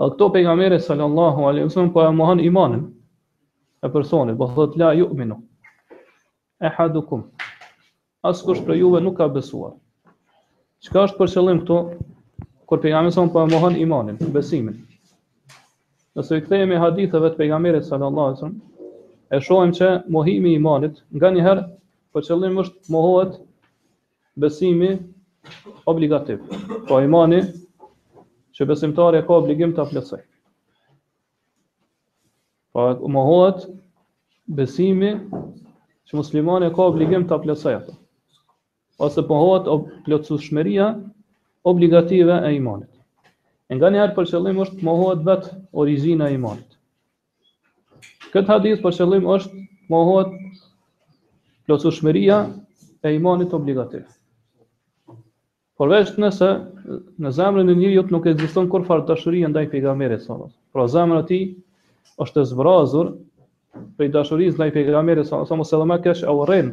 A këtu pejgamberi sallallahu alaihi wasallam po e mohon imanin e personit, po thot la yu'minu. Ahadukum. Askush prej juve nuk ka besuar. Çka është për qëllim këtu? Kur pejgamberi sallallahu po e mohon imanin, besimin. Nëse i kthehemi haditheve të pejgamberit sallallahu alaihi wasallam, e shohim se mohimi i imanit nganjëherë për qëllim është mohohet Besimi obligativ. Po imani që besimtari e ka obligim ta plotësojë. Po mohohet besimi që muslimani e ka obligim ta plotësojë atë. Ose mohohet plotësueshmëria obligative e imanit. E nganjëherë për qëllim është të mohohet vetë origjina e imanit. Këtë hadith për qëllim është mohohet plotësueshmëria e imanit obligativ. Përveç nëse në zemrën e njeriut nuk ekziston kurrfarë dashurie ndaj pejgamberit sallallahu alajhi wasallam. Pra zemra e tij është e zbrazur prej dashurisë ndaj pejgamberit sallallahu alajhi wasallam, ose më keq e urren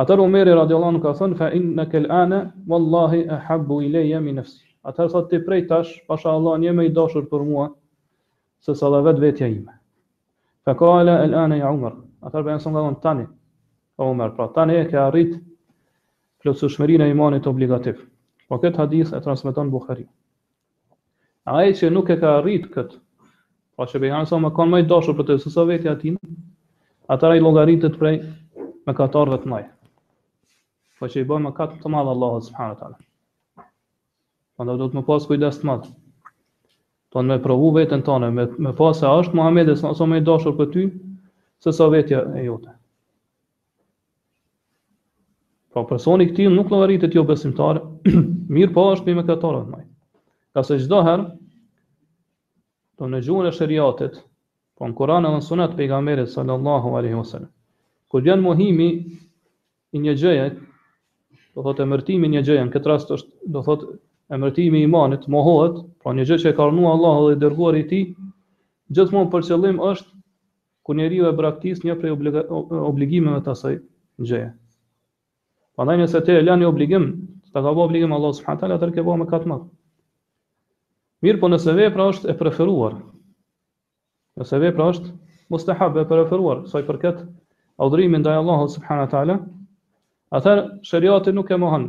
Atëherë Umeri radiallahu anhu ka thënë fa innaka al-ana wallahi ahabbu ilayya min nafsi. Atëherë thotë ti prej tash, pasha Allah je më i dashur për mua sesa edhe vetvetja ime. Fa qala al-ana ya Umar. Atëherë bën son gjon tani. O Umar, pra tani e ke arrit plotësueshmërinë e imanit obligativ. Po këtë hadith e transmeton Buhariu. Ai që nuk e ka arrit kët, po që pejgamberi sa me kanë ma i dashur për të se sa vetja e tij, atëherë ai llogaritet prej mëkatarëve të mëj. Po që i bën mëkat të madh Allahu subhanahu wa taala. Prandaj duhet me pas kujdes të madh. Duhet me provu veten tonë, me me pa se a është Muhamedi sa ma i dashur për ty, se sa vetja e jote. Pra personi këtu nuk llogaritet jobesimtar, mirëpo është një mëkatar më. Ngase çdo herë do po në gjuhën e shariatit, po në Kur'an dhe në Sunet të pejgamberit sallallahu alaihi wasallam. Kur vjen mohimi i një gjëje, do thotë emërtimi i një gjëje, në këtë rast është do thotë emërtimi i imanit, mohohet, pra një gjë që e ka urdhëruar Allahu dhe i dërguari i tij, gjithmonë për qëllim është Kur njeriu e braktis një prej obligimeve të asaj gjëje. Prandaj nëse ti e lën një obligim, ta ka bërë obligim Allahu subhanahu taala, atëherë ke bërë mëkat të madh. Mirëpo nëse vepra është e preferuar. Nëse vepra është mustahab e preferuar, sa i përket adhurimit ndaj Allahut subhanahu taala, atëherë sheriati nuk e mohon.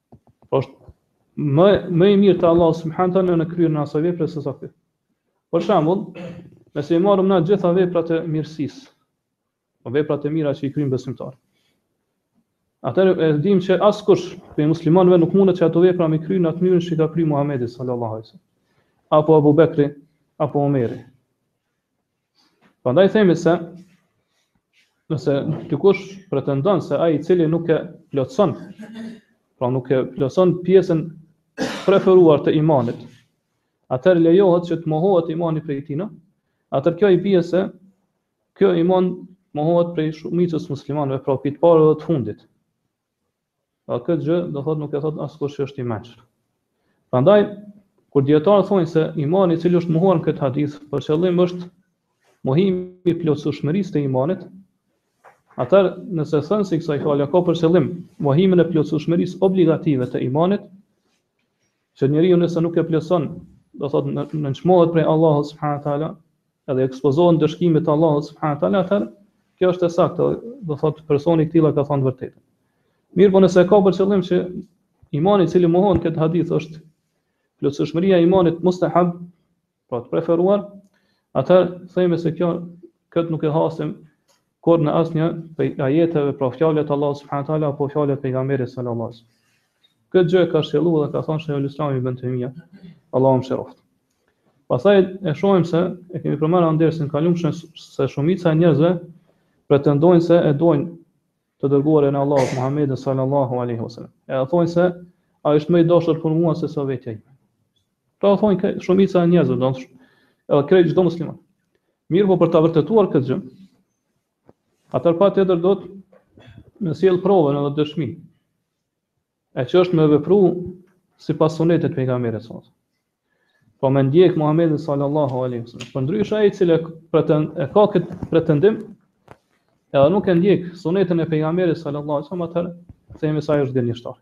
Është më më i mirë te Allahu subhanahu teala në kryerjen e asaj vepre se sa ky. Për shembull, nëse i marrim na gjitha veprat e mirësisë, po veprat e mira që i kryjnë besimtarët. Atëherë e dim që askush prej muslimanëve nuk mundet që ato vepra me i kry në atë mënyrë që i ka kry Muhamedi sallallahu alaihi wasallam, apo Abu Bekri, apo Omeri. Prandaj themi se nëse dikush pretendon se ai i cili nuk e plotëson, pra nuk e plotëson pjesën preferuar të imanit, atëherë lejohet që të mohohet imani prej tij, a? Atëherë kjo i bie se ky iman të mohohet prej shumicës muslimanëve, pra prej të parëve dhe të fundit. Pra këtë gjë do thotë nuk e thotë askush që është i mençur. Prandaj kur dietarët thonë se imani i cili është mohuar në këtë hadith për qëllim është mohimi i plotësueshmërisë të imanit, atëherë nëse thënësi i kësaj fjale ka për qëllim mohimin e plotësueshmërisë obligative të imanit, Që njeriu nëse nuk e plotëson, do thotë në, nënçmohet prej Allahut subhanahu teala, edhe ekspozohet ndëshkimit të Allahut subhanahu teala, atëherë kjo është e saktë, do thotë personi i tillë e ka thënë vërtetën. Mirëpo nëse ka për qëllim që imani i cili mohohet në këtë hadith është plotësueshmëria e imanit mustahab, Pra të preferuar, atëherë themi se kjo këtë nuk e hasim kurrë në asnjë prej ajeteve pra fjalët e Allahut subhanahu teala apo fjalët e pejgamberit sallallahu alaihi wasallam. Këtë gjë e ka sqaru dhe ka thanë Shejhul Islam ibn Tejmije, Allahu e mëshiroftë. Pastaj e shohim se e kemi përmendur në dersin e kaluar se shumica e njerëzve pretendojnë se e dojnë të dërguarin e Allahut Muhammedin sallallahu alaihi wasallam. E thonë se ai është më i dashur për mua se sa vetja ime. Pra thonë këtë shumica e njerëzve, do të thotë edhe krejt çdo musliman. Mirëpo për ta vërtetuar këtë gjë, atëherë patjetër duhet me sjell provën edhe dëshmi. E që është me vepru sipas sunetit të pejgamberit sallallahu alaihi wasallam. Pra me ndjek Muhammedin sallallahu alaihi wasallam. Përndryshe ai i cili pretend, e ka kët pretendim, edhe nuk e ndjek sunetin e pejgamberit sallallahu alaihi wasallam, atëherë themi se ai është gënjeshtar.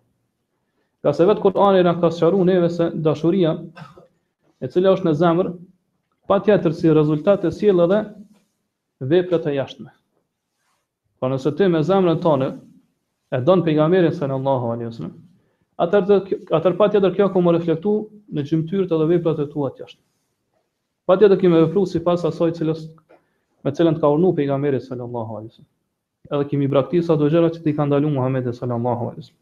Ngase vetë Kur'ani na ka sqaruar neve se dashuria e cila është në zemër, patjetër si rezultat e sjell edhe veprat e jashtme. Pra nëse ti me zemrën tënde e don pejgamberin sallallahu alaihi wasallam, atëherë atëherë patjetër kjo ka me reflektu në gjymtyrët edhe veprat e tua të jashtme. Patjetër ke me vepru sipas asaj cilës me të cilën të ka urdhnu pejgamberi sallallahu alaihi wasallam. Edhe ke me i braktis ato gjëra që t'i ka ndalu Muhamedi sallallahu alaihi wasallam.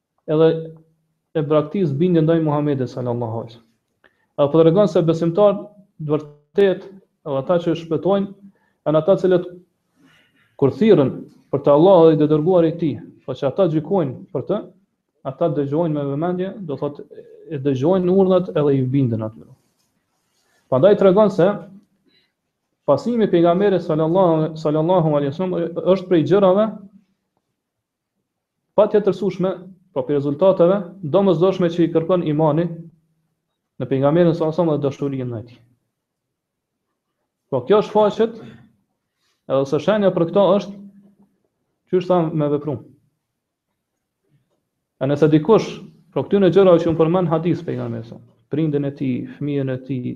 edhe e braktis bindjen ndaj Muhamedit sallallahu alaihi wasallam. Edhe po tregon se besimtarët e vërtetë, edhe ata që shpëtojnë, janë ata të cilët kur thirren për te Allahu dhe të dërguari i tij, po që ata gjykojnë për ta, ata dëgjojnë me vëmendje, do thotë e dëgjojnë urdhrat edhe i binden atij. Prandaj tregon se pasimi i pejgamberit sallallahu sallallahu alaihi wasallam është prej gjërave patjetërsueshme, po prej rezultateve të domosdoshme që i kërkon imani në pejgamberin salallahu dhe dashurinë ndaj tij. Po kjo shfaqet edhe ose shenja për këto është qysh thamë me vepru. E nëse dikush, prej këtyne gjërave që u përmendën hadis pejgamberi sa, prindin e tij, fëmijën e tij,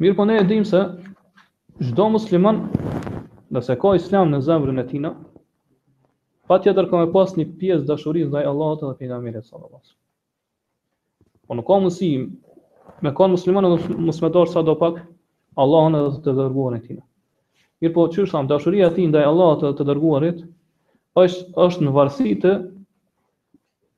Mirëpo ne e dimë se çdo musliman nëse ka islam në zemrën e tina, patjetër ka me pas një pjesë dashurisë ndaj Allahut dhe pejgamberit sallallahu alaihi wasallam. Po nuk ka mundësi me kanë musliman edhe mos me dashtë sadopak Allahun edhe të dërguarin e tina. Mirëpo qysh thamë, dashuria e tij ndaj Allahut edhe të dërguarit është, është në varësi të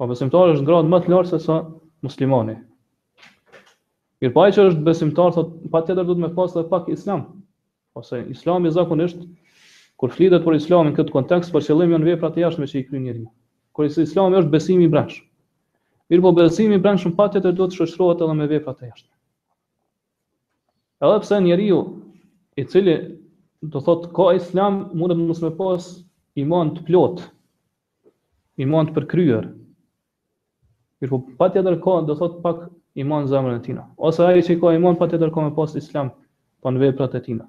Po besimtari është gradë ma e lartë se sa muslimani. Mirëpo ai që është besimtar, thotë, patjetër duhet me pasë dhe pak islam. Ose po, islami zakonisht, kur flitet për islamin në këtë kontekst, për qëllim janë veprat e jashtme që i kryen njeriu. Kurse imani është besimi i brendshëm. Mirëpo besimi i brendshëm patjetër duhet të shoqërohet edhe me veprat e jashtme. Edhe pse njeriu i cili do thotë ka islam mund të mos me pas iman të plotë, iman të përkryer. Mirëpo patjetër ka do thotë pak iman në zemrën e tina. Ose ai që ka iman patjetër ka me pas islam po në veprat e tina.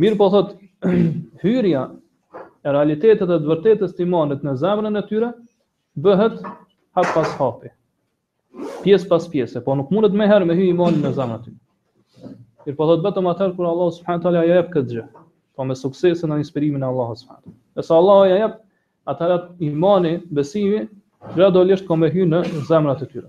Mirëpo thotë, hyrja e realitetit e të vërtetës të imanit në zemrën e tyre, bëhet hap pas hapi, pjesë pas pjesë, po nuk mundet menjëherë me hy imani në zemrën e tyre. Mirëpo thotë, vetëm atëherë kur Allahu subhanehu teala ia jep këtë gjë, po me suksesin e inspirimin e Allahut subhanehu. Nëse Allahu ia jep, atëherë imani, besimi, gradualisht ka me hy në zemrën e tyre.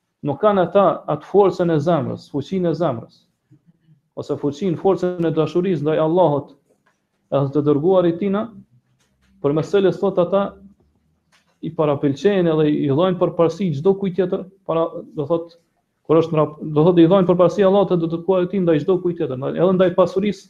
Nuk kanë ata atë forcën e zemrës, fuqinë e zemrës, ose fuqinë, forcën e dashurisë ndaj Allahut edhe të dërguarit tina, përmes së cilës thotë ata, i parapëlqejnë edhe i japin përparësi çdokujt tjetër, para, do thotë, kur është mrap, do thotë i japin përparësi Allahut edhe të dërguarit tij ndaj çdokujt tjetër, edhe ndaj pasurisë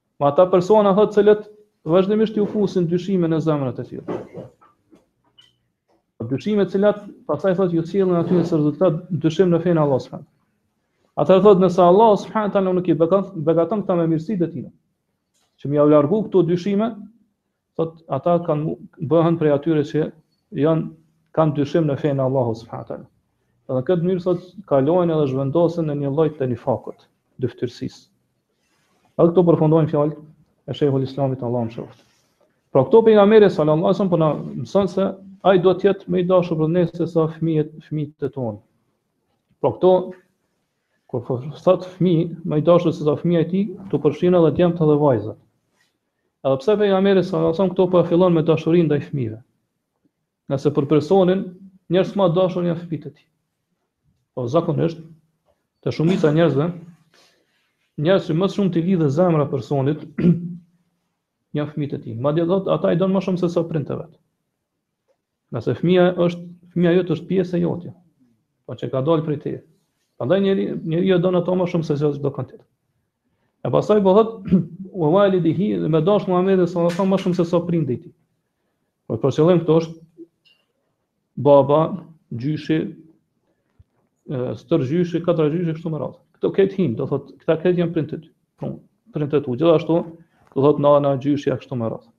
Po ata persona thotë të cilët vazhdimisht ju fusin dyshime në zemrat e tyre. Po dyshime të cilat pastaj thotë ju sjellin atyne në rezultat dyshim në fenë e Allahut subhanahu. Ata thotë nëse Allahu subhanahu taala nuk i begaton begaton këta me mirësitë e tina. Që me ia largu këto dyshime, Thot ata kanë bëhen prej atyre që janë kanë dyshim në fenë e Allahut subhanahu teala. Edhe në këtë mënyrë thot kalojnë edhe zhvendosen në një lloj të nifakut, dyfytyrësisë. Edhe këtu përfundojnë fjalët e Shehul Islamit Allahu e mëshiroft. Pra këtu pejgamberi sallallahu alajhi wasallam po na mëson se ai duhet të jetë më i dashur për ne se sa fëmijët, fëmijët e tonë. Pra këtu kur thot fëmijë, më i dashur se sa fëmija e tij, këtu përfshin edhe djemtë dhe vajzat. Edhe pse pejgamberi sallallahu alajhi wasallam këtu po e fillon me dashurinë ndaj fëmijëve. Ngase për personin njerëzit më të dashur janë fëmijët e tij. Po zakonisht te shumica e njerëzve njerëzit që më së shumti i lidhet zemra personit janë fëmijët e tij. Madje edhe ata i don më shumë se sa prindërit. Ngase fëmija është, fëmija jot është pjesë e jotja, pasi që ka dalë prej teje. Prandaj njeri, njeriu e don atë më shumë se çdo kënd tjetër. E pastaj po thot, wa walidihi, duhet me dashtë Muhammedin sallallahu alajhi wasallam më shumë se sa prindin e tij. Po për qëllim këtu është baba, gjyshi, stërgjyshi, katragjyshi, kështu me radhë. Këta këtu hinë, do thot, këta këtë janë prind të tu. Prind të tu, gjithashtu, do thot, nana, gjyshja, kështu me radhë.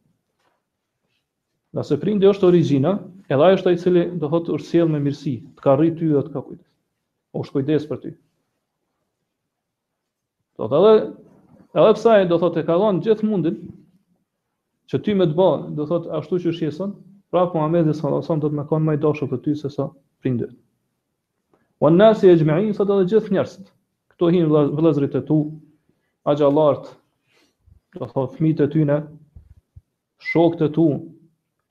Ngase prindi është origjina, edhe ai është ai i cili do thotë është sjell me mirësi, të ka rrit ty dhe të ka kujdes. Është kujdes për ty. Do thotë edhe edhe pse ai do thotë e ka dhënë gjithë mundin që ty me të bë, do thotë ashtu qysh je sot, prapë Muhamedi sallallahu alajhi wasallam duhet me kanë më i dashur për ty se sa prindit. Wa nasi ejma'in sa të gjithë njerëzit. Këtu hin vëllezërit e tu, axhallarët, do thotë fëmijët e tyre, shokët e tu,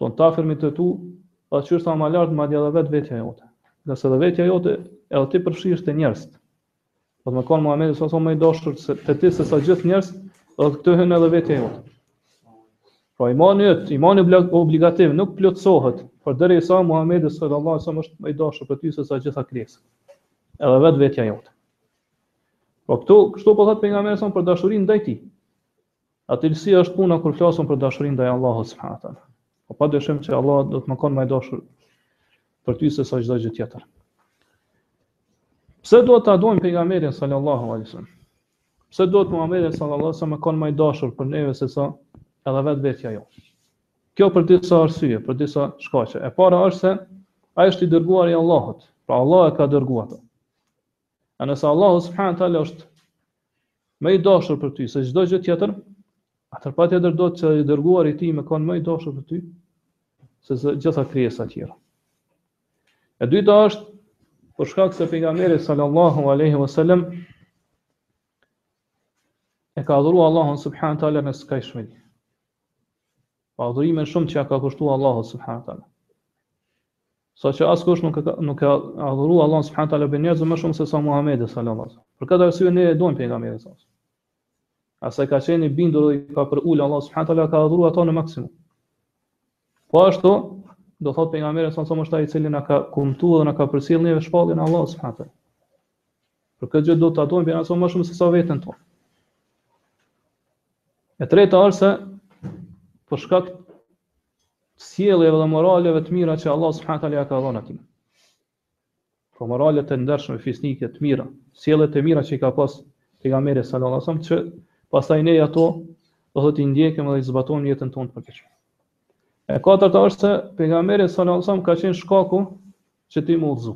tanë të afërmit e tu, pa të qyrë sa ma lartë, madje edhe vetë vetja jote. Ngase edhe vetja jote, edhe ti përfshihesh te njerëzit. Duhet me konë Muhammedi sallallahu alajhi wasallam më i dashur se, te ti, se sa gjithë njerëzit, do thot këtu hin edhe vetja jote. Pra imani jot, imani obligativ, nuk plotësohet, përderisa Muhammedi sallallahu alajhi wasallam s'është më i dashur për ty, se sa gjitha krijesat. Edhe vetë vetja jote. Po këtu, kështu po thot pejgamberi sallallahu alajhi wasallam për dashurinë ndaj tij. Atëherë si është puna kur flasim për dashurinë ndaj Allahut subhanahu wa taala. Po pa dyshim që Allah duhet me konë më i dashur për ty se sa çdo gjë tjetër. Pse duhet ta dojmë pejgamberin sallallahu alaihi wasallam? Pse duhet Muhamedi sallallahu alaihi wasallam me konë më i dashur për neve se sa edhe vetë vetja jonë? Kjo për disa arsye, për disa shkaqe. E para është se ai është i dërguar i Allahut, pra Allah e ka dërguar atë. E nëse Allahu subhanahu teala është më i dashur për ty se çdo gjë tjetër, atëherë patjetër duhet i dërguari i tij me kon më i dashur për ty se të gjitha krijesat tjera. E dyta është për shkak se pejgamberi sallallahu alaihi wasallam e ka adhuruar Allahun subhanahu teala me skajshmëri. Po adhurime shumë që ja ka kushtuar Allahu subhanahu teala. Sa që askush nuk ka nuk ka adhuruar Allahun subhanahu taala prej njerëzve më shumë se sa Muhamedi sallallahu alaihi wasallam. Për këtë arsye ne e duam pejgamberin sallallahu alaihi wasallam. Ai ka qenë i bindur dhe ka përulë Allahu subhanahu taala ka adhuruar atë në maksimum. Po ashtu, do thot pejgamberi sallam është ai i cili na ka kumtu dhe na ka përcjell neve shpalljen e Allahut subhanahu Për këtë gjë duhet ta dojmë bërë aso më shumë se sa veten tonë. E treta është se për shkak sjelljeve dhe moraleve të mira që Allahu subhanahu wa taala ia ka dhënë atij. Po morale të ndershme fisnike të mira, sjellje të mira që i ka pas pejgamberi sallallahu alajhi wasallam që pastaj ne ato duhet t'i ndjekim dhe i zbatojmë n'jetën tonë për këtë. E katërta është se pejgamberi sallallahu alajhi wasallam ka qenë shkaku që ti me u udhzu.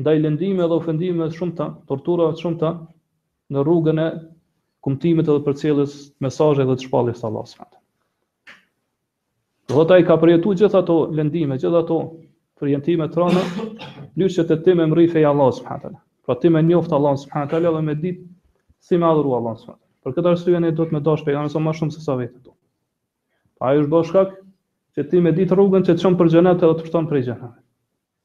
ndaj lëndimeve dhe ofendimeve të shumta, torturave të shumta në rrugën e kumtimit edhe përcjelljes mesazhit dhe të shpalljes së Allahut subhanahu Dhe ai ka përjetuar gjithë ato lëndime, gjithë ato përjetime të rënda, vetëm që te ti me mrri feja Allahu subhanahu taala. Pra ti me njoft Allahun subhanahu taala dhe me dit si me adhuru Allahun subhanahu taala. Për këtë arsye ne duhet me dash pejgamberin sa më shumë se sa veten tonë. Po ai është ba shkak që ti me dit rrugën që të çon për xhenet edhe të fton për xhenet.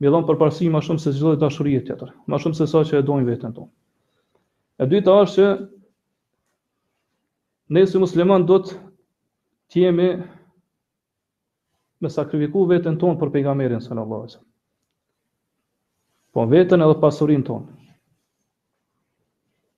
Me i dhon përparësi më shumë se çdo dashuri tjetër, më shumë se sa që e dojmë veten tonë. E dyta është që ne si musliman duhet të jemi me sakrifiku veten tonë për pejgamberin sallallahu alajhi wasallam. Po veten edhe pasurinë tonë.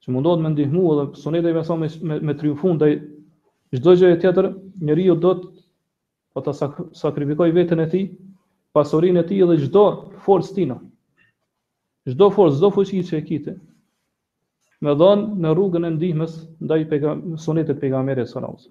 që mundohet me ndihmu edhe sunetin e tij me, me, me triumfu ndaj çdo gjëje tjetër, njeriu duhet po ta sak sakrifikoj veten e tij, pasurinë e tij dhe çdo forcë tina. Çdo forcë, çdo fuqi që e kite, me dhonë në rrugën e ndihmës ndaj pega, sunetit pejgamberit së nëzë.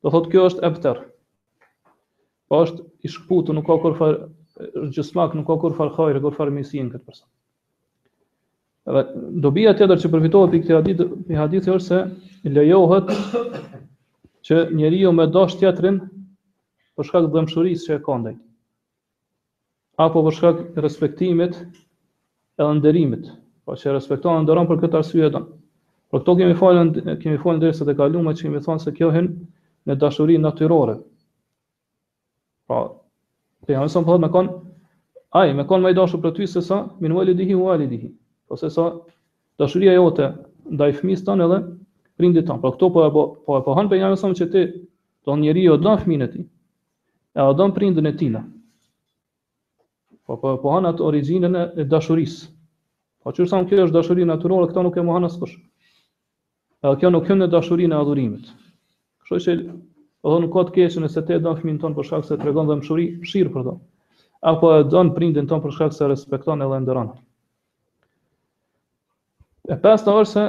Do thotë kjo është ebter. Po është i shkputur, nuk ka kurfar gjysmak, nuk ka kurfar hajre, kurfar mirësi në këtë person. Dhe dobia tjetër që përfitohet prej këtij hadithi, prej hadithi është se lejohet që njeriu me dash tjetrin për shkak të dhembshurisë që e ka ndaj. apo për shkak të respektimit edhe nderimit, pra që respekton dhe nderon për këtë arsye don. Por këto kemi folën kemi folën n'derset e kalume që kemi thonë se kjo hyn në dashuri natyrore. Pra, Pejgamberi s.a.s. thotë me kon ai me kon më i dashur për ty se sa min walidihi walidihi. Po se sa dashuria jote ndaj fëmisë tond edhe prindit tond. Pra këto po po e pohon pejgamberi s.a.s. që ti don njeriu do fëmin e tij. Edhe don prindin e tina. Po po e pohon atë origjinën e, e dashurisë. Po që se kjo është dashuri natyrore, këta nuk e mohon askush. Edhe kjo nuk hyn në dashurinë e adhurimit. Kështu që s'ka t'keq nëse ti e don fëmin tond për shkak se tregon dhimshuri, mëshirë për to. Apo e don prindin tond për shkak se respekton edhe nderon. E pesta është se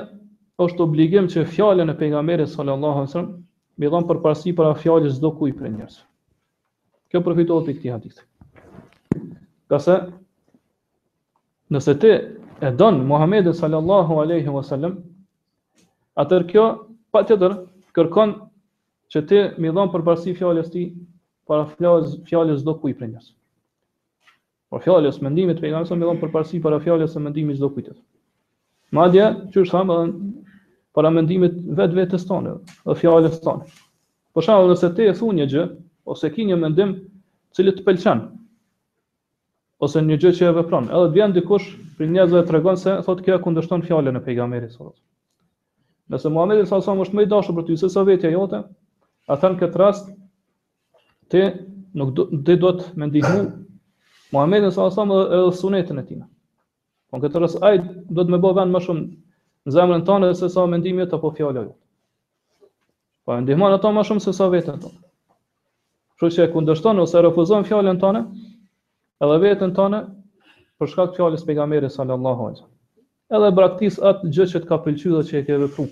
është obligim që fjalën e pejgamberit sallallahu alaihi wasallam me i dhon përparësi para fjalës çdo kujt prej njerëzve. Kjo përfitohet prej këtij hadithi. Ngase nëse ti e don Muhamedin sallallahu alaihi wasallam, atëherë kjo patjetër kërkon që ti me i dhon përparësi fjalës tij para fjalës fjalës çdo kujt prej njerëzve. Pra fjalës, mendimit të pejgamberit me i dhon përparësi para fjalës e mendimit çdo kujt. Madje, siç thamë, para mendimit vetë vetës tonde, dhe fjalës tonde. Për shkak nëse ti e thua një gjë, ose ki një mendim, cili të pëlqen, ose një gjë që e vepron, edhe të vjen dikush prej njerëzve të tregon se thotë kjo kundërshton fjalën e pejgamberit sallallahu alajhi wasallam. Nëse Muhamedi sallallahu alajhi wasallam është më i dashur për ty se sa vetja jote, atëherë n'këtë rast Ti nuk do ti duhet me ndihmu Muhamedit s.a.s. edhe sunetin e tij. Po n'këtë rast ai duhet me bo ven më shumë në zemrën tonde se sa mendimi jot apo fjala jot. Po e ndihmon ato më shumë se sa vetën tonde. Kështu që e kundërshton ose refuzon fjalën tonde, edhe vetën tonde për shkak të fjalës pejgamberit sallallahu alaihi wasallam. Edhe braktis atë gjë që të ka pëlqyer dhe që e ke vepruar.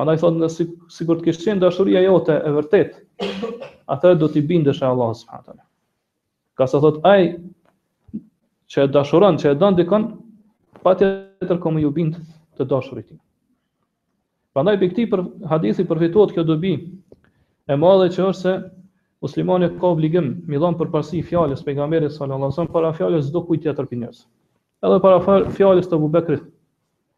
Andaj thotë nëse, sikur të kishe qenë dashuria jote e vërtet, atër do t'i bindeshe Allahut s.w.t. Ngase thotë ai që e dashuron, që e don dikon, patjetër ka me ju bind të dashurit. Andaj prej këtij prej hadithi përfitohet kjo dobi e madhe që është se muslimani ka obligim me i dhon përparësi fjalës pejgamberit sallallahu sallam para fjalës çdo kujt tjetër prej njerëzve. Edhe para fjalës t'Ebu Bekrit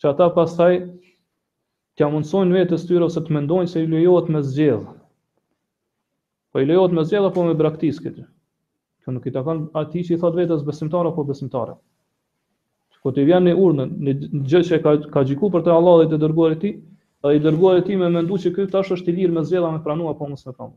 që ata pastaj t'ja mundësojnë vetës tyre ose të mendojnë se i lejohet me zgjedhë. Po i lejohet me zgjedhë apo me braktisë këtë. Kjo nuk i takon atij që i thotë vetës besimtar apo besimtare. Kur të vjen një urdhën, një gjë që ka, ka gjyku për të Allahu dhe të dërguari i tij, dhe i dërguari i tij me mendu që ky tash është i lirë me zgjedhë me pranua apo mos me pranua.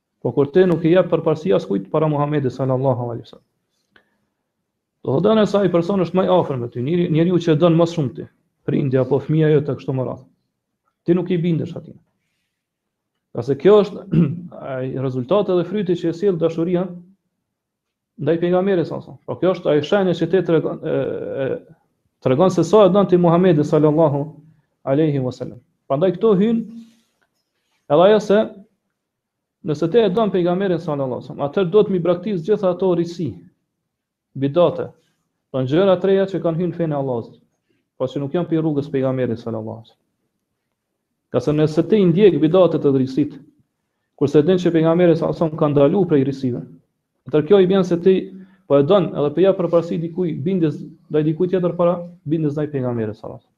Po kur ti nuk i jep përparësi askujt para Muhamedit sallallahu alaihi wasallam. Do të thonë se ai person është më i afër me ty, njeriu që don më shumë ti, prindi apo fëmia jote e kështu me radhë. Ti nuk i bindesh atij. Ngase kjo është ai rezultati dhe fryti që e sjell dashuria ndaj pejgamberit sallallahu alaihi wasallam. Po kjo është ajo shenja që ti tregon tregon se sa e don ti Muhamedin sallallahu alaihi wasallam. Prandaj këtu hyn edhe ajo se Nëse ti e don Pejgamberin sallallahu alejhi ve sellem, atëherë duhet m'i braktis gjitha ato risi, bidate, pra gjëra të reja që kanë hyrë në fenë e Allahut, pra që nuk janë prej rrugës së Pejgamberit sallallahu alejhi ve sellem. Ngase nëse ti i ndjek bidatet edhe risitë, kurse din që Pejgamberi sallallahu alejhi ve sellem ka ndalu prej risive, atëherë kjo i bjen se ti po e don edhe po i jep përparësi dikujt bindjes ndaj dikujt tjetër para bindjes ndaj Pejgamberit sallallahu alejhi ve sellem.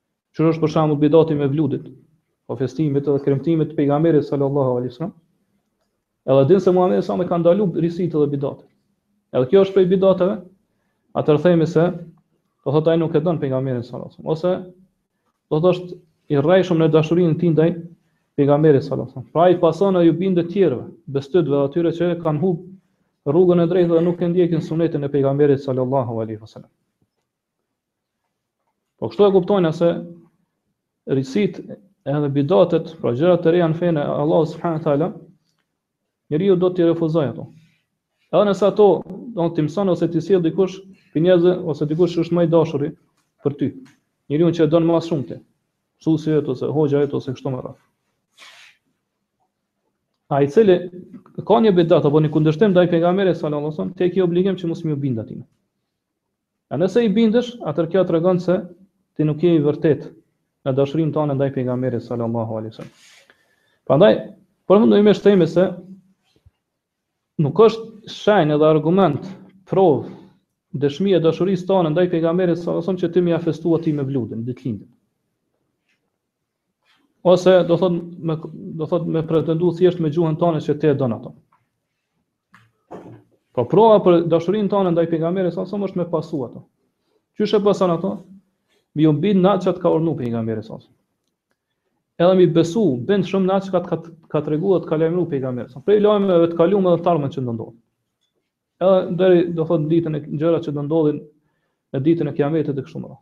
Siç është për shembull bidati i mevludit, apo festimit dhe kremtimit të pejgamberit sallallahu alaihi wasallam. Edhe din se Muhamedi sallallahu alaihi wasallam ka ndalu risitë dhe bidatet. Edhe kjo është prej bidateve. Atëherë themi se do thotë ai nuk e don pejgamberin sallallahu alaihi wasallam ose do të thotë i rrejshëm në dashurinë e tij ndaj pejgamberit sallallahu alaihi wasallam. Pra i pason ai u bindet të tjerëve, bestytnive dhe atyre që kanë humb rrugën e drejtë dhe nuk e ndjekin sunetin e pejgamberit sallallahu alaihi wasallam. Po kështu e kuptojnë se risitë edhe bidatet, pra gjërat e reja në fenë e Allahut subhanahu taala, njeriu duhet t'i refuzojë ato. Edhe nëse ato t'i mëson ose t'i sjell dikush prej njerëzve ose dikush që është më i dashuri për ty. Njeriu që e don më shumë ti. Mësuesi i vet ose hoxha i vet ose kështu me radhë. Ai i cili ka një bidat apo një kundërshtim ndaj pejgamberit sallallahu alajhi wasallam, ti e ki obligim që mos m'iu bind atij. E nëse i bindesh, atëherë kjo tregon se ti nuk je i vërtetë në dashurinë tënde ndaj pejgamberit sallallahu alaihi wasallam. Prandaj, përfundimisht themi se nuk është shenjë dhe argument, provë, dëshmi e dashurisë tënde ndaj pejgamberit sallallahu alaihi wasallam që ti me ia festu atij mevludin ditëlindjen. Ose do thot me do thot me pretendu thjesht me gjuhën tënde që ti e don atë. Po prova për dashurinë tënde ndaj pejgamberit sallallahu alaihi wasallam është me pasu atë. Qysh e pason atë? M'iu bind n'atë çka të ka urdhnu pejgamberi sallallahu alaihi wasallam. Edhe m'i besu bindshëm n'atë çka ka, ka tregu dhe të ka lajmëru pejgamberi sallallahu alaihi wasallam. Prej lajmeve të kaluame edhe të ardhmen që do ndodh. Edhe deri do thot ditën e gjëra që do ndodhin në ditën e kiametit e kështu me radhë.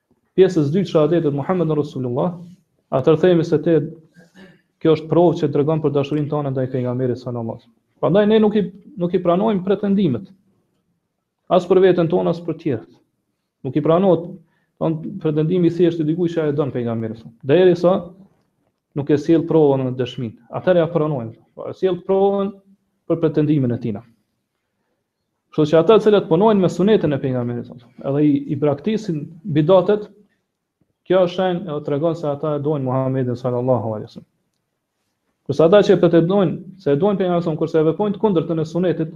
pjesës së dytë shahadetit Muhammedun Rasulullah, atëherë themi se te kjo është provë që tregon për dashurinë tonë ndaj pejgamberit sallallahu alajhi wasallam. Prandaj ne nuk i nuk i pranojmë pretendimet as për veten tonë as për tjerët. Nuk i pranohet don pretendimi i thjeshtë i dikujt që ai don pejgamberin sa. Derisa nuk e sjell provën, dëshmin. Atëherë ja pranojmë. Po e sjell provën për pretendimin e tij. Kështu që ata të cilët punojnë me sunetin e pejgamberit edhe i, i braktisin bidatet, kjo është shenjë edhe tregon se ata e dojnë Muhamedin sallallahu alaihi wasallam. Kurse ata që pretendojnë se e dojnë pejgamberin sallallahu kurse e veprojnë të kundërtën e sunetit,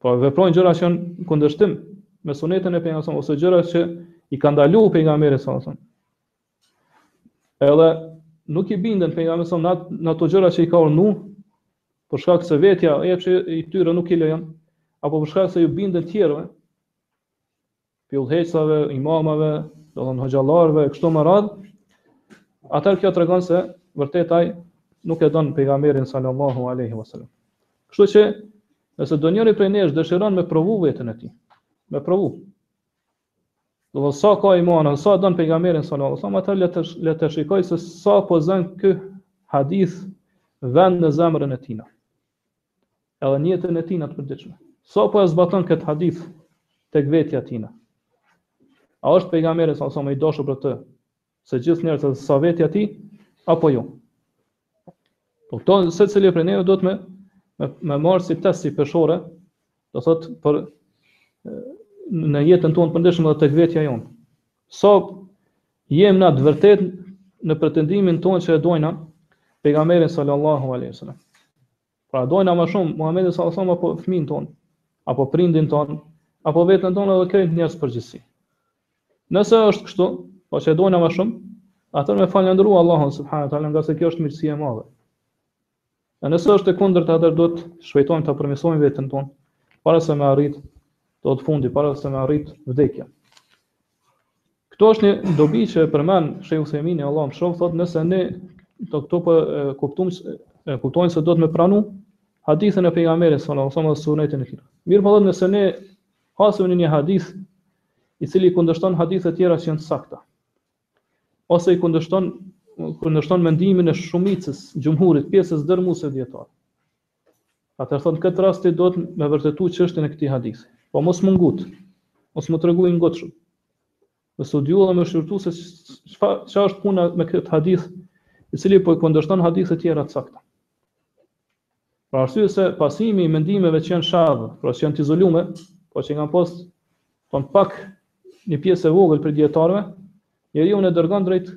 po veprojnë gjëra që janë në kundërshtim me sunetin e pejgamberit ose gjëra që i ka ndaluar pejgamberi sallallahu alaihi wasallam. Edhe nuk i bindën pejgamberit sa në ato gjëra që i ka urnu, për shkak se vetja, epshi i tyre nuk i lejon, apo për shkak se ju bindën tjerëve, pjellhecave, imamave, do thotë hoxhallarëve kështu më radh, atëherë kjo tregon se vërtet ai nuk e don pejgamberin sallallahu alaihi wasallam. Kështu që nëse do njëri prej nesh dëshiron me provu veten e tij, me provu. Do thotë sa ka iman, sa e don pejgamberin sallallahu alajhi wasallam, atëherë le të le të shikoj se sa po zën ky hadith vend në zemrën e tina. Edhe në jetën e tina të përditshme. Sa po e zbaton kët hadith tek vetja tina. A është pejgamberi sallallahu alajhi wasallam më i dashur për të? Se gjithë njerëzit, sesa vetja e tij apo jo. Po këto secili prej neve duhet me me, me marr si test si peshore, do thot për në jetën tonë të përditshme edhe tek vetja jonë. Sa jem na të vërtet në pretendimin tonë që e dojna pejgamberin sallallahu alaihi wasallam. Pra a dojna më shumë Muhammedin sallallahu alaihi wasallam apo fëmin ton, apo prindin ton, apo vetën tonë dhe krejt njerëzit në përgjithësi. Nëse është kështu, pra që e dojna më shumë, atër me falëndëru Allahun subhanahu wa taala, ngase kjo është mirësi e madhe. E nëse është e kundërta, atër duhet të shpejtojmë të përmisojmë vetën tonë, para se me arrit do thotë fundi, para se me arrit vdekja. Këto është një dobi që përmen Shejh Uthejmini, Allahu e mëshiroftë, thotë nëse ne do këto pra po, kuptojm, e kuptojmë se duhet me pranu hadithin e pejgamberit sallallahu alaihi wasallam dhe sunetin e tina. Mirëpo nëse ne hasim një një hadith, i cili i kundërshton hadithet e tjera që janë të sakta, ose i kundërshton, kundërshton mendimin e shumicës, xhumhurit, pjesës dërmuese të dijetarëve. Atëherë thotë në këtë rast ti duhet me vërtetu çështjen e këtij hadithi. Po mos me u ngut. Mos me u tregu i ngutshëm. Me studiu dhe me shqyrtu se çfarë çfarë është puna me këtë hadith, i cili po i kundërshton hadithe të tjera të sakta. Për arsye se pasimi i mendimeve që janë shadhë, pra që janë të izolume, po që i kanë pasu, thonë pak një pjesë e vogël prej dietarëve, njeriun e dërgon drejt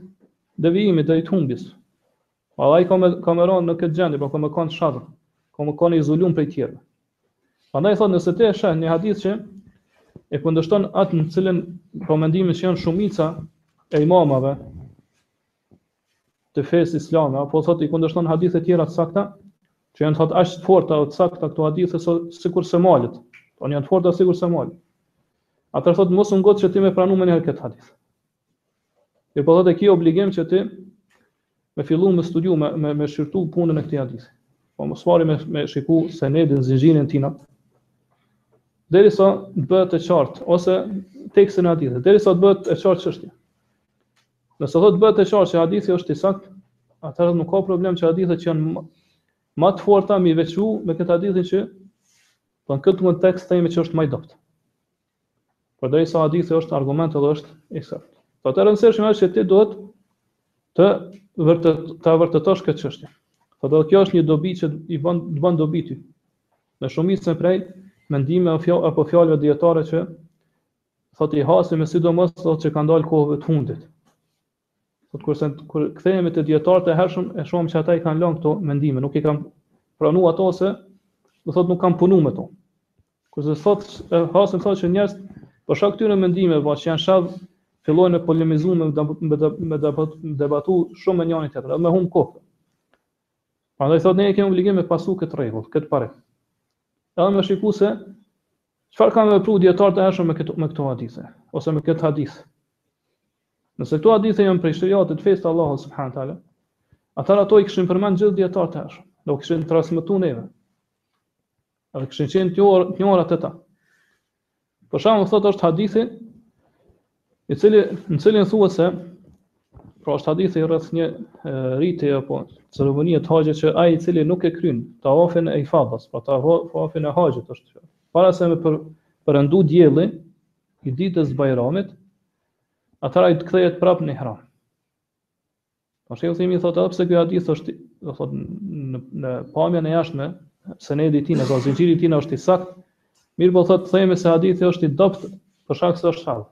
devijimit, drejt humbjes. Pra ai ka me ka me ra në këtë gjendje, pra ka me kanë shadh, ka me kanë izolum prej tjerëve. Prandaj thotë nëse ti e sheh një hadith që e kundërshton atë në cilën po mendimin që janë shumica e imamave të fesë islame, apo thotë i kundërshton hadithe të tjera të sakta, që janë thotë aq të forta të sakta këto hadithe thotë, sikur se malet. Po janë të forta sikur se malet. Atëherë thotë mos u ngut që ti me pranu menjëherë këtë hadith. Dhe po thotë e ki obligim që ti me fillu me studiu, me, me, me shqyrtu punën e këtij hadithi. Po me u marrë me, me shiku senedin zinxhirin e tina, derisa të bëhet e qartë, ose tekstin e hadithit, derisa të bëhet e qartë çështja. Nëse thotë të bëhet e qartë që hadithi është i saktë, atëherë nuk ka problem që hadithet që janë më të forta me i veçu me këtë hadithin që po në këtë kontekst themi që është më i dobët. Përderisa hadithi është argument edhe është i saktë. Thotë e rëndësishme është që ti duhet të vërtet ta vërtetosh këtë çështje. Thotë dhe kjo është një dobi që i bën të bën dobi ty. Në shumicën prej mendime apo fjalë apo fjalëve të dijetarëve që thotë i hasim e sidomos ato që kanë dalë kohëve të fundit. Thotë kurse kur kthehemi te dietarët e hershëm e shohim që ata i kanë lënë këto mendime, nuk i kanë pranuar ato edhe thotë nuk kanë punuar me to. Kurse sot e hasim thotë që njerëz për shkak këtyre mendimeve po që janë shadh fillojnë të polemizojnë me me me debat, debatu shumë me njëri tjetrin, edhe me humb kohë. Prandaj thotë ne kemi obligim me pasu këtë rregull, këtë parim. Edhe me shikuar se çfarë kanë vepruar dietarët e hershëm me këto me këto hadithe ose me këtë hadith. Nëse këto hadithe janë prej sheriatit të fesë të Allahut subhanahu wa taala, atëherë ato i kishin përmend gjithë dietarët e hershëm, do kishin transmetuar neve. Edhe kishin qenë të njohura, të njohura te ta. Për shembull thotë është hadithi i cili në cilin thuhet se pra është hadithi rreth një rite apo ceremonie të haxhit që ai i cili nuk e kryen tawafin e ifadas, pra tawafin e haxhit është. Para se me për, përëndu dielli i ditës së Bajramit, atëherë ai të kthehet prap në ihram. Po shehu Uthejmin thotë edhe pse ky hadith është, do thotë në, në pamjen e jashtme, senedi i tij, do të thotë zinxhiri i tij është i saktë, mirëpo thotë themi se hadithi është i dobët për shkak se është shadh.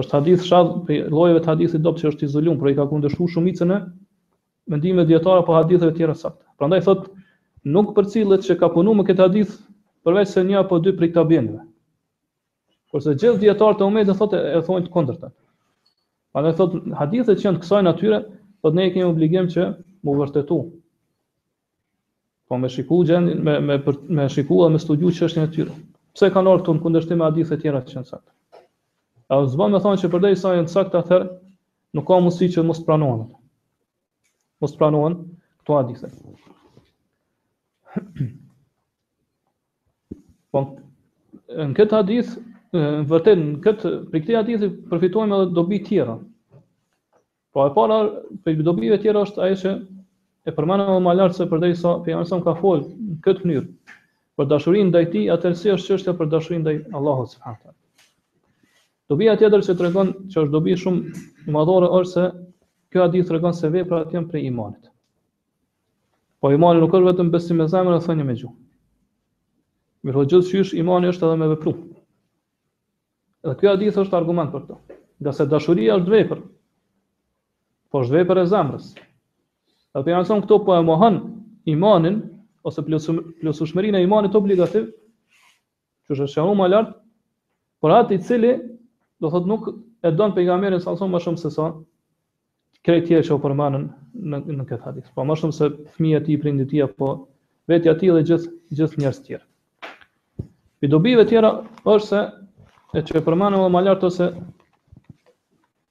Është hadith shadh prej llojeve të hadithit të dobët që është i zulum, por i ka kundërshtuar shumicën e mendimeve të dijetarëve apo haditheve të tjera të sakta. Prandaj thotë nuk përcillet se ka punu me këtë hadith përveçse një apo dy prej tabiinëve. Kurse gjithë dijetarët e umetit, thotë e thonë të kundërtën. Prandaj thotë hadithet që janë të kësaj natyre, thotë ne kemi obligim që m'u vërtetu. Po me shiku gjendje, me me për, me shiku dhe me studiu çështjen e tyre. Pse kanë ardhur këtu në kundërshtim me hadithe të tjera që janë të sakta? E s'bën me thënë që përderisa janë të sakta atëherë nuk ka mundësi që mos pranohen. Mos pranohen këto hadithe. Po në këtë hadith, në vërtet në këtë, prej këtij hadithi përfitojmë edhe dobi të tjera. Po e para prej dobive të tjera është ajo që e përmendëm më lart se përderisa pejgamberi alejhi selam ka fol në këtë mënyrë për dashurinë ndaj tij, atëherë si është çështja për dashurinë ndaj Allahut subhanahu ve teala. Dobia tjetër që tregon që është dobi shumë e madhore është se ky hadith tregon se veprat janë prej imanit. Po imani nuk është vetëm besim me zemër dhe thënie me gjuhë. Mirëpo gjithsesi imani është edhe me vepra. Dhe ky hadith është argument për këtë. Ngase dashuria është vepër. Po është vepër e zemrës. Dhe për janë këto po e mohon imanin, ose plotësueshmërinë e imanit obligativ, Që e shpjegum më lartë, për atë i cili, do thot nuk e don pejgamberin alejhi selam më shumë sesa krejt tjerë që u përmendën në, në këtë hadith. Po më shumë se fëmija i tij, prindi i tij, apo vetja e tij dhe gjithë, gjithë njerëzit tjerë. Prej dobive tjera është se, ajo që e përmendëm më lartë, ose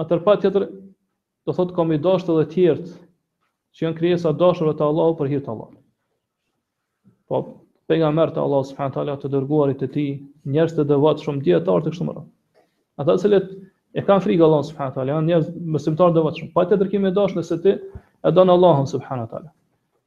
Atëherë patjetër, do thot ka me i dashtë edhe tjerët, që janë krijesa të dashura te Allahu për hir të Allahut. Po, pejgamberët e Allahut subhanehu, të dërguarit e tij, njerëzit e devotshëm, dijetarët e kështu me radhë. Ata të cilët e kanë frikë Allahun subhanehu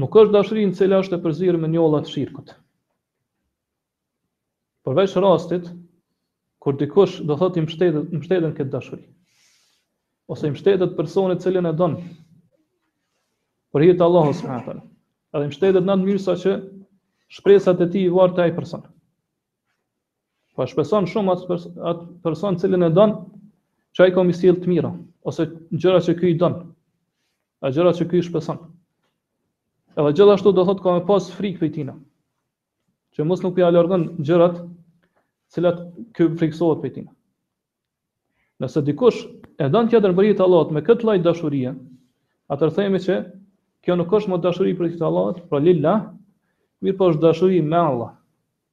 Nuk është dashuri e cila është e përzier me njolla të shirkut. Përveç rastit, kur dikush do thot i mështetet, mështeten këtë dashuri. Ose i mështetet personit cilin e don për hir të Allahut subhanehu ve teala. Edhe i mështetet në atë mënyrë saqë shpresat e tij i var te ai person. Po shpreson shumë atë pers atë person cilin e don, që ai ka mi sjell të mira ose gjëra që ky i don. A gjëra që ky i shpreson. Edhe gjithashtu do thotë ka me pas frikë prej tina. Që mos nuk ja largon gjërat cilat ky frikësohet prej tina. Nëse dikush e don tjetër përveç Allahut me këtë lloj dashurie, atëherë themi që kjo nuk është më dashuri për të Allahut, për lillah, mirëpo është dashuri me Allah.